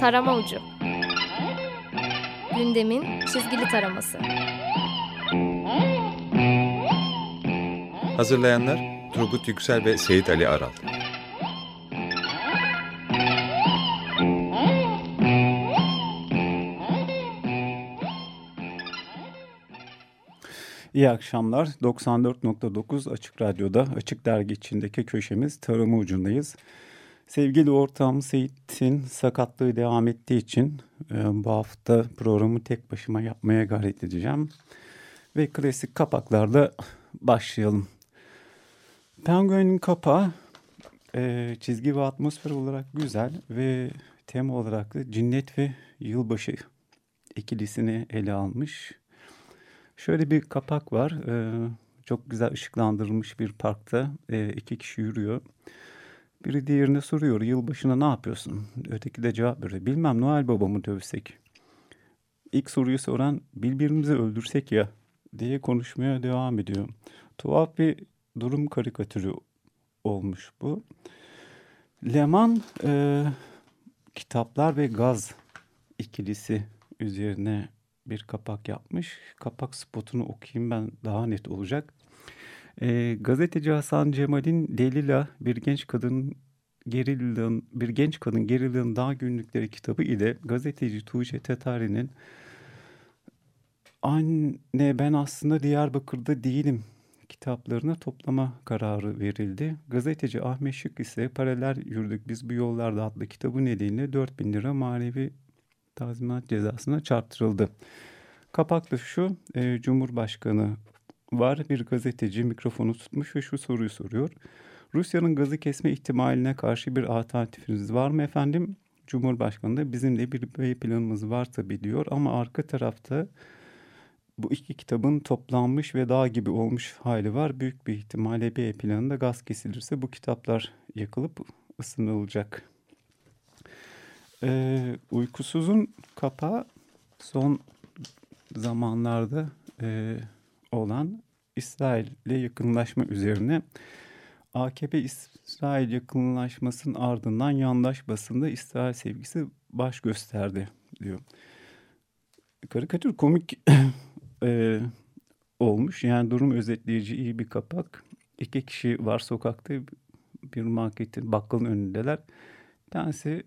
Tarama Ucu Gündemin çizgili taraması Hazırlayanlar Turgut Yüksel ve Seyit Ali Aral İyi akşamlar. 94.9 Açık Radyo'da Açık Dergi içindeki köşemiz Tarımı Ucundayız. Sevgili ortağım Seyit'in sakatlığı devam ettiği için e, bu hafta programı tek başıma yapmaya gayret edeceğim. Ve klasik kapaklarla başlayalım. Penguin'in kapağı e, çizgi ve atmosfer olarak güzel ve tema olarak da cinnet ve yılbaşı ikilisini ele almış. Şöyle bir kapak var. Ee, çok güzel ışıklandırılmış bir parkta ee, iki kişi yürüyor. Biri diğerine soruyor yılbaşına ne yapıyorsun? Öteki de cevap veriyor. Bilmem Noel babamı dövsek. İlk soruyu soran birbirimizi öldürsek ya diye konuşmaya devam ediyor. Tuhaf bir durum karikatürü olmuş bu. Leman e, kitaplar ve gaz ikilisi üzerine bir kapak yapmış. Kapak spotunu okuyayım ben daha net olacak. E, gazeteci Hasan Cemal'in Delila bir genç kadın Gerilla'nın bir genç kadın Gerilla'nın dağ günlükleri kitabı ile gazeteci Tuğçe Tetari'nin Anne ben aslında Diyarbakır'da değilim kitaplarını toplama kararı verildi. Gazeteci Ahmet Şık ise Paralel Yürüdük Biz Bu Yollarda adlı kitabı nedeniyle 4000 lira manevi tazminat cezasına çarptırıldı. Kapakta şu, e, Cumhurbaşkanı var bir gazeteci mikrofonu tutmuş ve şu soruyu soruyor. Rusya'nın gazı kesme ihtimaline karşı bir alternatifiniz var mı efendim? Cumhurbaşkanı da bizim de bir B planımız var tabii diyor ama arka tarafta bu iki kitabın toplanmış ve dağ gibi olmuş hali var. Büyük bir ihtimalle B planında gaz kesilirse bu kitaplar yakılıp ısınılacak. Ee, uykusuzun kapağı son zamanlarda e, olan İsrail ile yakınlaşma üzerine AKP-İsrail yakınlaşmasının ardından yandaş basında İsrail sevgisi baş gösterdi diyor. Karikatür komik e, olmuş. Yani durum özetleyici iyi bir kapak. İki kişi var sokakta bir marketin bakkalın önündeler. Bir tanesi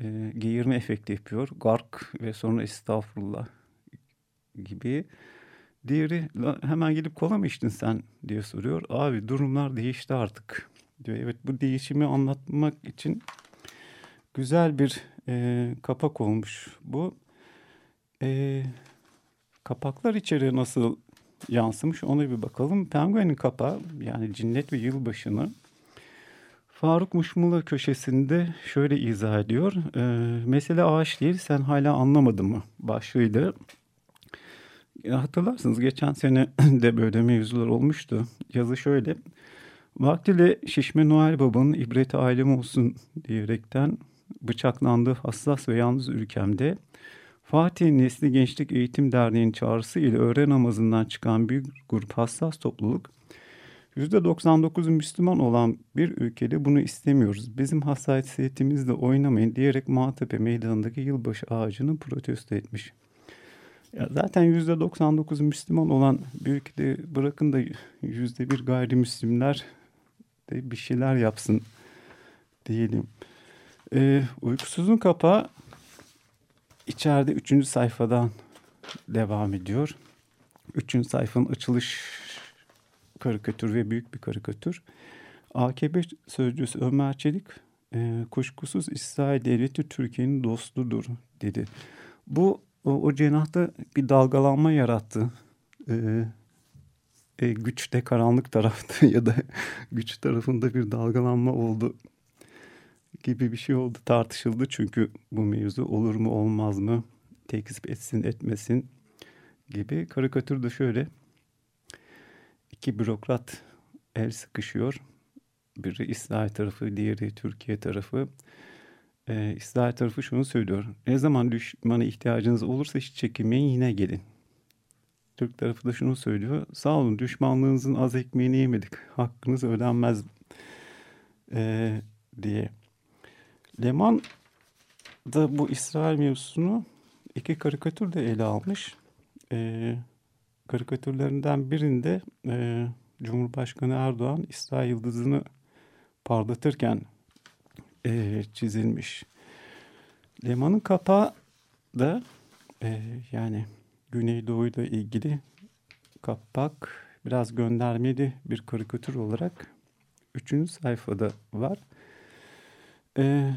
e, geğirme efekti yapıyor. Gark ve sonra estağfurullah gibi. Diğeri hemen gelip kola mı içtin sen diye soruyor. Abi durumlar değişti artık diyor. Evet bu değişimi anlatmak için güzel bir e, kapak olmuş bu. E, kapaklar içeriye nasıl yansımış ona bir bakalım. Penguin'in kapağı yani cinnet ve yılbaşını Faruk Muşmula köşesinde şöyle izah ediyor. E, mesele ağaç değil sen hala anlamadın mı başlığıyla. Hatırlarsınız geçen sene de böyle mevzular olmuştu. Yazı şöyle. Vaktiyle şişme Noel Baba'nın ibreti ailem olsun diyerekten bıçaklandığı hassas ve yalnız ülkemde Fatih Nesli Gençlik Eğitim Derneği'nin çağrısı ile öğle namazından çıkan büyük grup hassas topluluk %99'u Müslüman olan bir ülkede bunu istemiyoruz. Bizim hassasiyetimizle oynamayın diyerek Maltepe Meydanı'ndaki yılbaşı ağacını protesto etmiş. Ya zaten %99 Müslüman olan bir ülkede bırakın da %1 gayrimüslimler de bir şeyler yapsın diyelim. Ee, uykusuzun kapağı içeride üçüncü sayfadan devam ediyor. Üçüncü sayfanın açılış karikatür ve büyük bir karikatür. AKP sözcüsü Ömer Çelik e, kuşkusuz İsrail devleti Türkiye'nin dostudur dedi. Bu o, o cenahta bir dalgalanma yarattı. Ee, e, güçte karanlık tarafta ya da güç tarafında bir dalgalanma oldu gibi bir şey oldu tartışıldı. Çünkü bu mevzu olur mu olmaz mı tekzip etsin etmesin gibi karikatürde şöyle. İki bürokrat el sıkışıyor. Biri İsrail tarafı diğeri Türkiye tarafı e, İsrail tarafı şunu söylüyor. Ne zaman düşmana ihtiyacınız olursa hiç çekinmeyin yine gelin. Türk tarafı da şunu söylüyor. Sağ olun düşmanlığınızın az ekmeğini yemedik. Hakkınız ödenmez e, diye. Leman da bu İsrail mevzusunu iki karikatür de ele almış. E, karikatürlerinden birinde e, Cumhurbaşkanı Erdoğan İsrail yıldızını parlatırken e, çizilmiş. Leman'ın kapağı da e, yani Güneydoğu ile ilgili kapak biraz göndermeli bir karikatür olarak üçüncü sayfada var. E,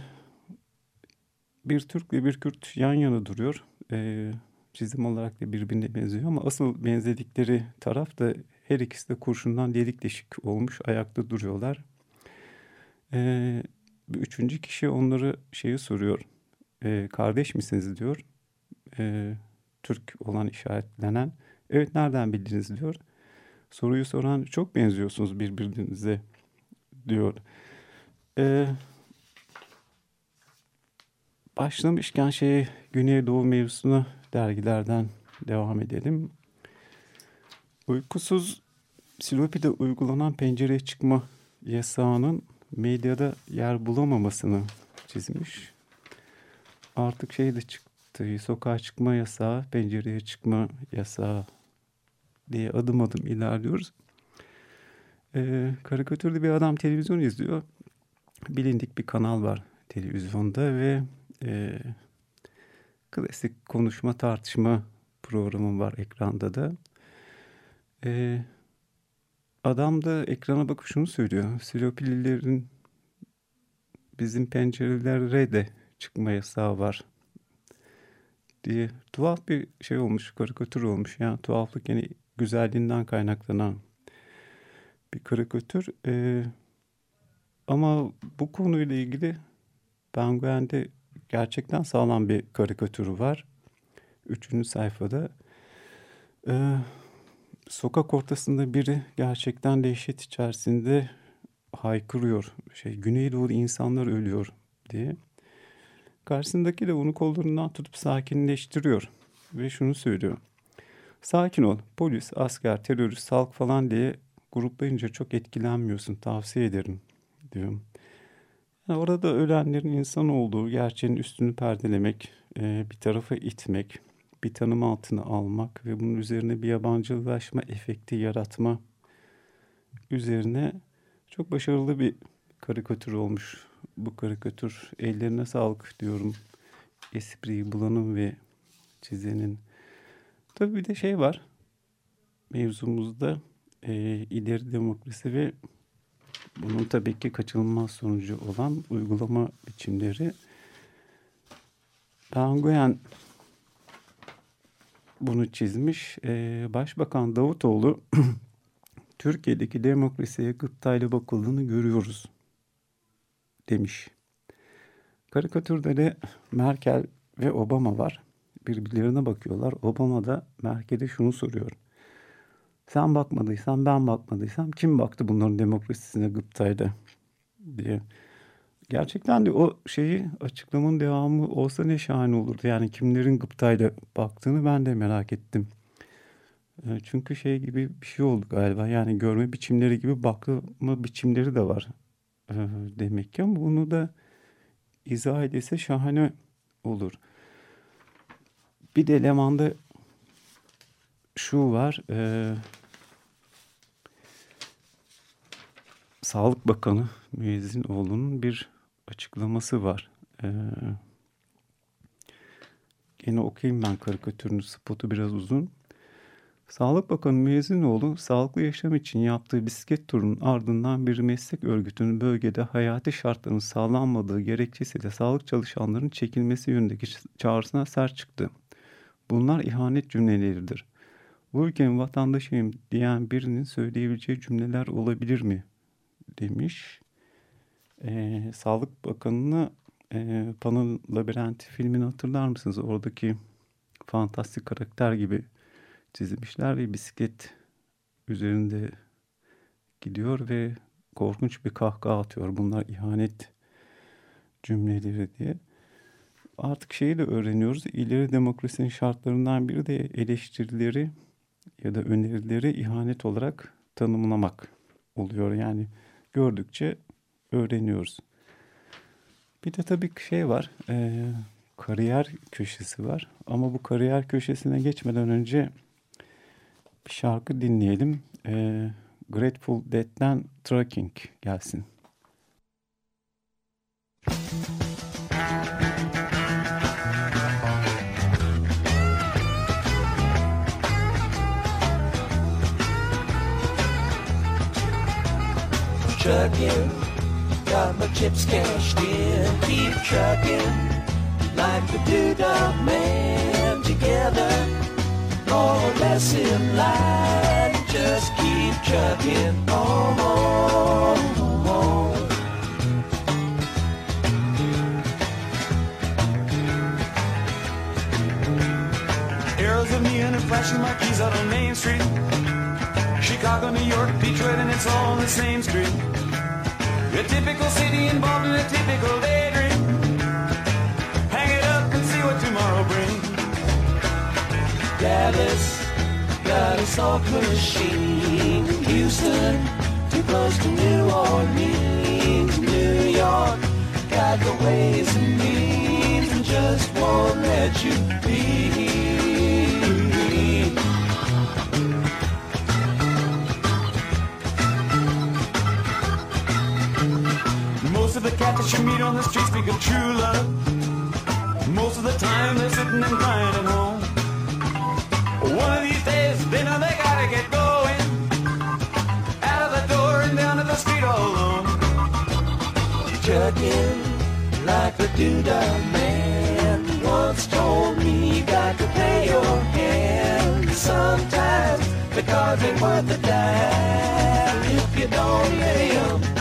bir Türk ve bir Kürt yan yana duruyor. E, çizim olarak da birbirine benziyor ama asıl benzedikleri taraf da her ikisi de kurşundan delik deşik olmuş ayakta duruyorlar. E, üçüncü kişi onları şeyi soruyor. E, kardeş misiniz diyor. E, Türk olan işaretlenen. Evet nereden bildiniz diyor. Soruyu soran çok benziyorsunuz birbirinize diyor. E, başlamışken şey Güneydoğu mevzusuna dergilerden devam edelim. Uykusuz Silopi'de uygulanan pencereye çıkma yasağının medyada yer bulamamasını çizmiş. Artık şey de çıktı, sokağa çıkma yasağı, pencereye çıkma yasağı diye adım adım ilerliyoruz. Ee, karikatürde bir adam televizyon izliyor. Bilindik bir kanal var televizyonda ve e, klasik konuşma tartışma programı var ekranda da. E, adam da ekrana bakıp şunu söylüyor. Silopililerin bizim pencerelere de çıkma yasağı var diye tuhaf bir şey olmuş, karikatür olmuş. Yani tuhaflık yani güzelliğinden kaynaklanan bir karikatür. Ee, ama bu konuyla ilgili Penguen'de gerçekten sağlam bir karikatürü var. Üçüncü sayfada. Ee, sokak ortasında biri gerçekten dehşet içerisinde haykırıyor. Şey, Güneydoğu'da insanlar ölüyor diye. Karşısındaki de onu kollarından tutup sakinleştiriyor. Ve şunu söylüyor. Sakin ol. Polis, asker, terörist, halk falan diye gruplayınca çok etkilenmiyorsun. Tavsiye ederim diyorum. Yani orada ölenlerin insan olduğu gerçeğin üstünü perdelemek, e, bir tarafa itmek, bir tanım altına almak ve bunun üzerine bir yabancılaşma efekti yaratma üzerine çok başarılı bir karikatür olmuş. Bu karikatür ellerine sağlık diyorum. Espriyi bulanın ve çizenin. Tabii bir de şey var. Mevzumuzda e, ileri demokrasi ve bunun tabii ki kaçınılmaz sonucu olan uygulama biçimleri. Penguin bunu çizmiş. Ee, Başbakan Davutoğlu Türkiye'deki demokrasiye gıptayla bakıldığını görüyoruz demiş. Karikatürde de Merkel ve Obama var. Birbirlerine bakıyorlar. Obama da Merkel'e şunu soruyor. Sen bakmadıysan ben bakmadıysam kim baktı bunların demokrasisine gıptayla diye. Gerçekten de o şeyi açıklamanın devamı olsa ne şahane olurdu. Yani kimlerin gıptayla baktığını ben de merak ettim. Çünkü şey gibi bir şey oldu galiba. Yani görme biçimleri gibi bakma biçimleri de var demek ki. Ama bunu da izah edilse şahane olur. Bir de Leman'da şu var. E, Sağlık Bakanı Müezzinoğlu'nun bir açıklaması var. Ee, gene okuyayım ben karikatürünü, spotu biraz uzun. Sağlık Bakanı Müezzinoğlu, sağlıklı yaşam için yaptığı bisiklet turunun ardından bir meslek örgütünün bölgede hayati şartların sağlanmadığı gerekçesiyle sağlık çalışanlarının çekilmesi yönündeki çağrısına sert çıktı. Bunlar ihanet cümleleridir. Bu ülkenin vatandaşıyım diyen birinin söyleyebileceği cümleler olabilir mi? Demiş. Ee, Sağlık Bakanı'nı e, Pan'ın Labirenti filmini hatırlar mısınız? Oradaki fantastik karakter gibi çizmişler ve bisiklet üzerinde gidiyor ve korkunç bir kahkaha atıyor. Bunlar ihanet cümleleri diye. Artık şeyi de öğreniyoruz. İleri demokrasinin şartlarından biri de eleştirileri ya da önerileri ihanet olarak tanımlamak oluyor. Yani gördükçe öğreniyoruz. Bir de tabii şey var. E, kariyer köşesi var. Ama bu kariyer köşesine geçmeden önce bir şarkı dinleyelim. E, Grateful Dead'den Trucking gelsin. Trucking, got my chips cashed in. Keep trucking, like the Doodah Man. Together, more or less in line. Just keep trucking on. Arrows of neon and flashing marquees out on Main Street. Chicago, New York, Detroit, and it's all on the same street. A typical city involved in a typical daydream. Hang it up and see what tomorrow brings. Dallas, got a soft machine. Houston, too close to New Orleans. New York, got the ways and means and just won't let you be. Cats that you meet on the street speak of true love. Most of the time they're sitting and crying at home. One of these days they know they gotta get going. Out of the door and down to the street all alone. Trucking like the Doodah man once told me you got to pay your hand. Sometimes the cars ain't worth a dime if you don't lay 'em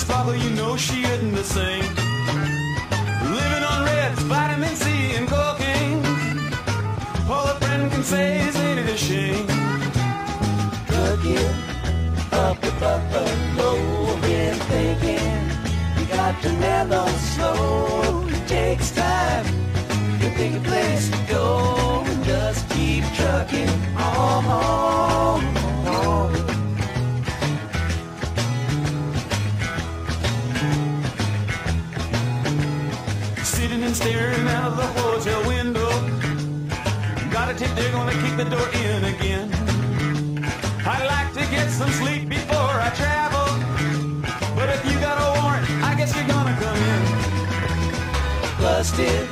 She lost you know she isn't the same. Living on reds, vitamin C, and cocaine. All a friend can say is ain't it a shame? Trucking up the buffalo, been thinking you got to mellow slow. It takes time to pick a place to go just keep trucking on. on, They're gonna kick the door in again. I'd like to get some sleep before I travel. But if you got a warrant, I guess you're gonna come in. busted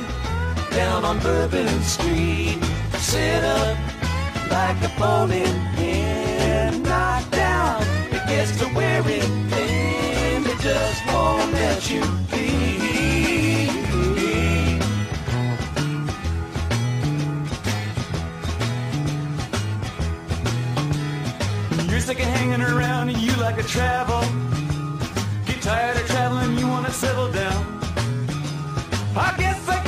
down on Bourbon Street. Set up like a bowling pin. Knocked down, it gets to wearing thin. It just won't let you be. Sick of hanging around and you like to travel. Get tired of traveling, you wanna settle down. I guess I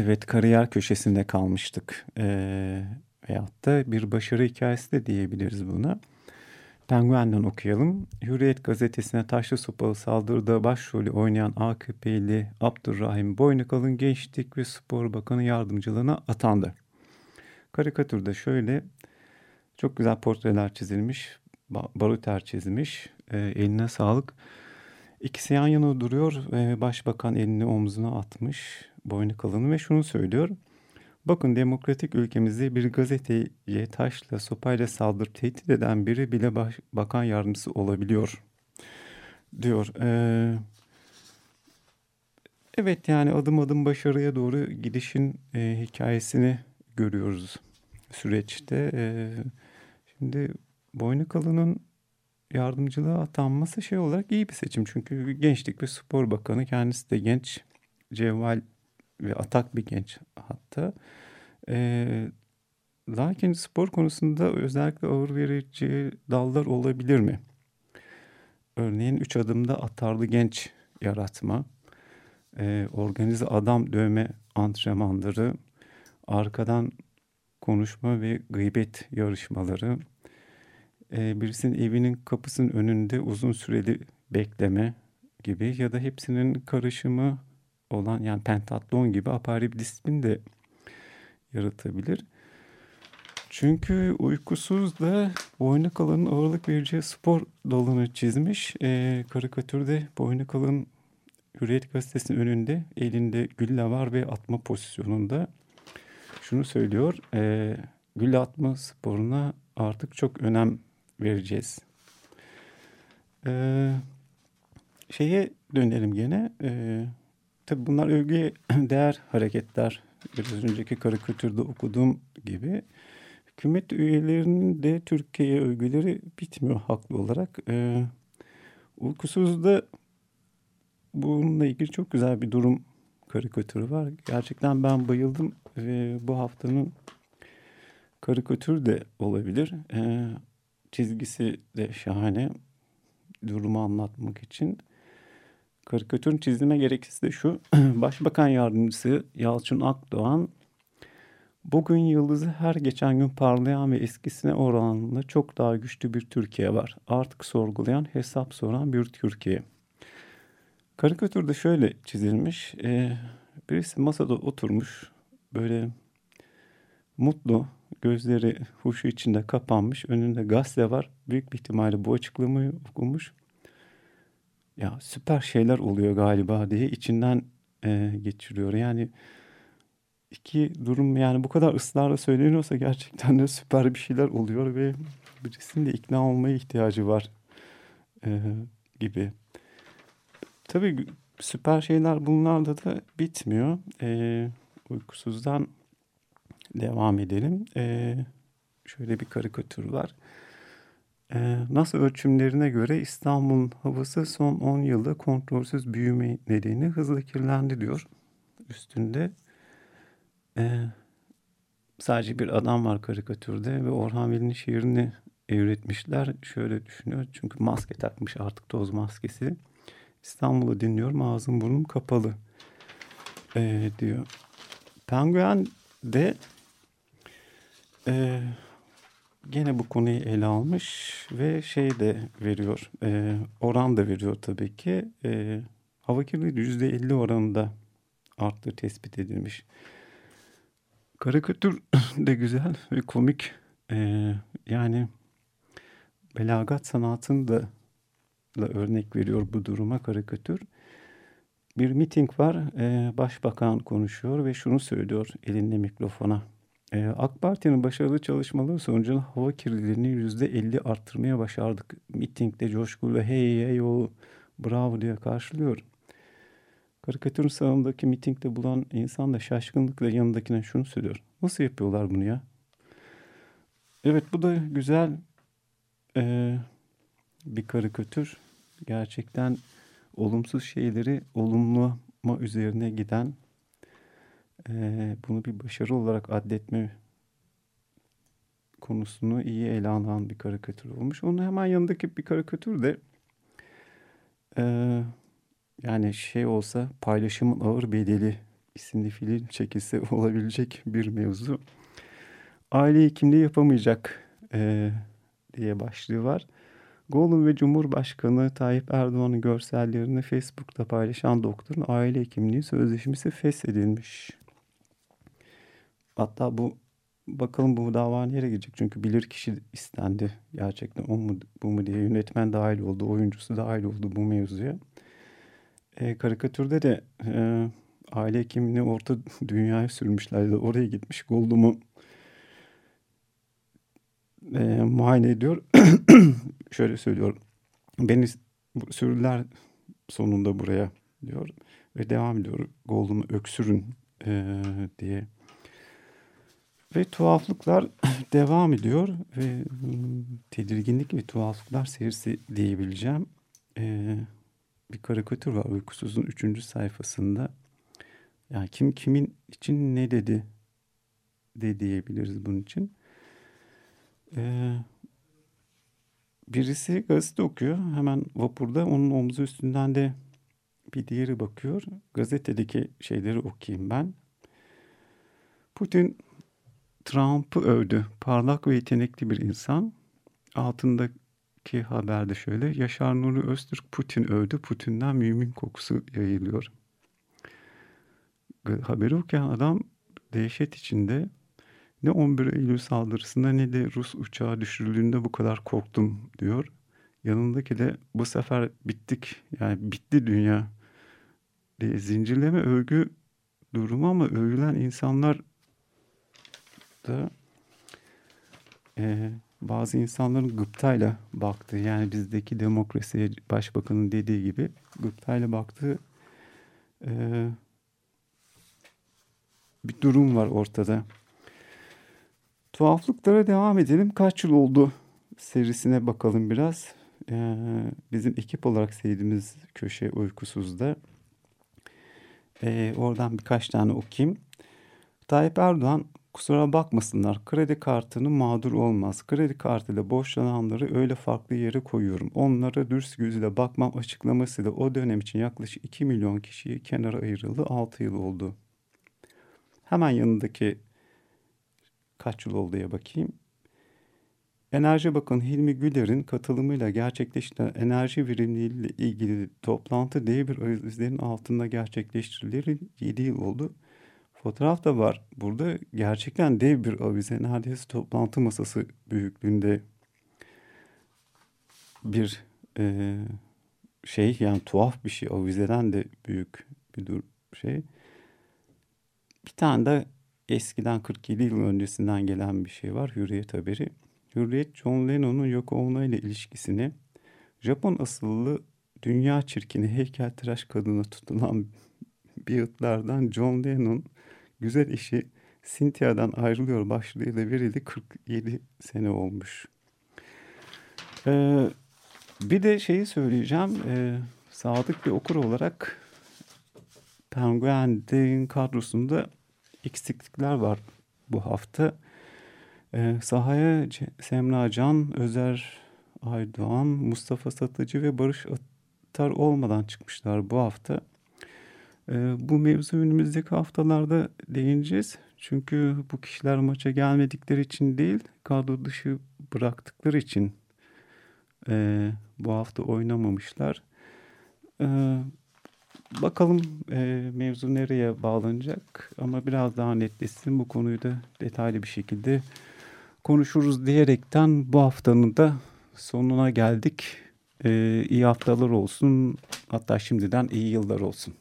Evet, kariyer köşesinde kalmıştık. Ee, veyahut da bir başarı hikayesi de diyebiliriz buna. Penguen'den okuyalım. Hürriyet gazetesine taşlı sopalı saldırıda başrolü oynayan AKP'li Abdurrahim Boynukal'ın Gençlik ve Spor Bakanı yardımcılığına atandı. Karikatürde şöyle çok güzel portreler çizilmiş, baruter çizmiş. E, eline sağlık. İkisi yan yana duruyor. E, başbakan elini omzuna atmış Boynukal'ın ve şunu söylüyor. Bakın demokratik ülkemizde bir gazeteye taşla sopayla saldırıp tehdit eden biri bile baş, bakan yardımcısı olabiliyor diyor. Ee, evet yani adım adım başarıya doğru gidişin e, hikayesini görüyoruz süreçte. E, şimdi Boynukalı'nın yardımcılığa atanması şey olarak iyi bir seçim. Çünkü Gençlik ve Spor Bakanı kendisi de genç, cevval ve atak bir genç hatta. E, lakin spor konusunda özellikle ağır verici dallar olabilir mi? Örneğin üç adımda atarlı genç yaratma, e, organize adam dövme antrenmanları, arkadan konuşma ve gıybet yarışmaları, e, birisinin evinin kapısının önünde uzun süreli bekleme gibi ya da hepsinin karışımı olan yani pentatlon gibi apari bir disiplin de yaratabilir. Çünkü uykusuz da boynu kalının ağırlık vereceği spor dalını çizmiş. E, karikatürde boynu kalın Hürriyet Gazetesi'nin önünde elinde gülle var ve atma pozisyonunda. Şunu söylüyor, e, gülle atma sporuna artık çok önem vereceğiz. E, şeye dönelim gene. E, tabii bunlar övgüye değer hareketler biraz önceki karikatürde okuduğum gibi hükümet üyelerinin de Türkiye'ye övgüleri bitmiyor haklı olarak. Ee, uykusuzda bununla ilgili çok güzel bir durum karikatürü var. Gerçekten ben bayıldım ve bu haftanın karikatür de olabilir. Ee, çizgisi de şahane durumu anlatmak için. Karikatürün çizime gerekçesi de şu. Başbakan Yardımcısı Yalçın Akdoğan Bugün yıldızı her geçen gün parlayan ve eskisine oranla çok daha güçlü bir Türkiye var. Artık sorgulayan, hesap soran bir Türkiye. Karikatürde şöyle çizilmiş. E, birisi masada oturmuş. Böyle mutlu, gözleri huşu içinde kapanmış. Önünde gazete var. Büyük bir ihtimalle bu açıklamayı okumuş ya süper şeyler oluyor galiba diye içinden e, geçiriyor. Yani iki durum yani bu kadar ısrarla söyleniyorsa gerçekten de süper bir şeyler oluyor ve birisinin de ikna olmaya ihtiyacı var e, gibi. Tabii süper şeyler bunlarda da bitmiyor. E, uykusuzdan devam edelim. E, şöyle bir karikatür var. Ee, NASA ölçümlerine göre İstanbul'un havası son 10 yılda kontrolsüz büyüme nedeniyle hızla kirlendi diyor. Üstünde e, sadece bir adam var karikatürde ve Orhan Veli'nin şiirini evretmişler. Şöyle düşünüyor çünkü maske takmış artık toz maskesi. İstanbul'u dinliyorum ağzım burnum kapalı e, diyor. Penguen de e, gene bu konuyu ele almış ve şey de veriyor, e, oran da veriyor tabii ki. E, hava kirliliği yüzde elli oranında arttığı tespit edilmiş. Karikatür de güzel ve komik. E, yani belagat sanatını da, da örnek veriyor bu duruma karikatür. Bir miting var, e, başbakan konuşuyor ve şunu söylüyor elinde mikrofona. Ee, AK Parti'nin başarılı çalışmaları sonucunda hava kirliliğini yüzde elli arttırmaya başardık. Mitingde coşkuyla hey hey o bravo diye karşılıyor. Karikatürün sağındaki mitingde bulan insan da şaşkınlıkla yanındakine şunu söylüyor. Nasıl yapıyorlar bunu ya? Evet bu da güzel e, bir karikatür. Gerçekten olumsuz şeyleri olumlama üzerine giden e, bunu bir başarı olarak addetme konusunu iyi ele alan bir karikatür olmuş. Onun hemen yanındaki bir karikatür de e, yani şey olsa paylaşımın ağır bedeli isimli film çekilse olabilecek bir mevzu. Aile hekimliği yapamayacak e, diye başlığı var. Golun ve Cumhurbaşkanı Tayyip Erdoğan'ın görsellerini Facebook'ta paylaşan doktorun aile hekimliği sözleşmesi feshedilmiş. Hatta bu bakalım bu dava nereye gidecek? Çünkü bilir kişi istendi. Gerçekten o mu bu mu diye yönetmen dahil oldu, oyuncusu dahil oldu bu mevzuya. E, karikatürde de e, aile hekimliğini orta dünyaya sürmüşlerdi. Oraya gitmiş Goldum'u e, muayene ediyor. Şöyle söylüyor. Beni sürüler sonunda buraya diyor. Ve devam ediyor. Goldum'u öksürün e, diye. Ve tuhaflıklar devam ediyor. Ve tedirginlik ve tuhaflıklar seyirsi diyebileceğim. E, bir karikatür var uykusuzun üçüncü sayfasında. Yani kim kimin için ne dedi de diyebiliriz bunun için. Ee, birisi gazete okuyor. Hemen vapurda onun omzu üstünden de bir diğeri bakıyor. Gazetedeki şeyleri okuyayım ben. Putin Trump'ı övdü. Parlak ve yetenekli bir insan. Altındaki haberde şöyle. Yaşar Nuri Öztürk Putin övdü. Putin'den mümin kokusu yayılıyor. Haberi okuyan adam dehşet içinde ne 11 Eylül saldırısında ne de Rus uçağı düşürüldüğünde bu kadar korktum diyor. Yanındaki de bu sefer bittik yani bitti dünya diye zincirleme övgü durumu ama övülen insanlar da e, bazı insanların gıptayla baktığı yani bizdeki demokrasiye başbakanın dediği gibi gıptayla baktığı e, bir durum var ortada. Tuhaflıklara devam edelim. Kaç yıl oldu serisine bakalım biraz. Ee, bizim ekip olarak sevdiğimiz köşe uykusuzda. Ee, oradan birkaç tane okuyayım. Tayyip Erdoğan kusura bakmasınlar kredi kartının mağdur olmaz. Kredi kartıyla borçlananları öyle farklı yere koyuyorum. Onlara dürüst gözüyle bakmam açıklamasıyla o dönem için yaklaşık 2 milyon kişiyi kenara ayrıldı. 6 yıl oldu. Hemen yanındaki kaç yıl oldu diye bakayım. Enerji Bakanı Hilmi Güler'in katılımıyla gerçekleştirilen enerji verimliliği ile ilgili toplantı dev bir izlerin altında gerçekleştirileri 7 yıl oldu. Fotoğraf da var. Burada gerçekten dev bir avize neredeyse toplantı masası büyüklüğünde bir e, şey yani tuhaf bir şey avizeden de büyük bir dur şey. Bir tane de eskiden 47 yıl öncesinden gelen bir şey var. Hürriyet haberi. Hürriyet John Lennon'un Yoko Ono ile ilişkisini Japon asıllı dünya çirkini heykeltıraş kadına tutulan Beatle'lardan John Lennon güzel işi Cynthia'dan ayrılıyor başlığıyla verildi 47 sene olmuş. Ee, bir de şeyi söyleyeceğim. Ee, sadık bir okur olarak Penguin'in kadrosunda eksiklikler var bu hafta. Ee, sahaya Semra Can, Özer Aydoğan, Mustafa Satıcı ve Barış Atar olmadan çıkmışlar bu hafta. Ee, bu mevzu önümüzdeki haftalarda değineceğiz. Çünkü bu kişiler maça gelmedikleri için değil, kadro dışı bıraktıkları için e, bu hafta oynamamışlar. Ee, bakalım e, mevzu nereye bağlanacak ama biraz daha netleşsin bu konuyu da detaylı bir şekilde konuşuruz diyerekten bu haftanın da sonuna geldik. Ee, iyi haftalar olsun hatta şimdiden iyi yıllar olsun.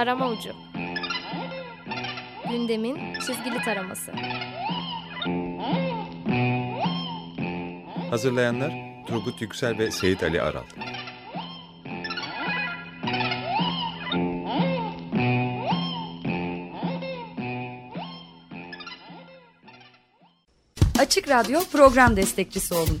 Tarama Ucu Gündemin çizgili taraması Hazırlayanlar Turgut Yüksel ve Seyit Ali Aral. Açık Radyo program destekçisi olun.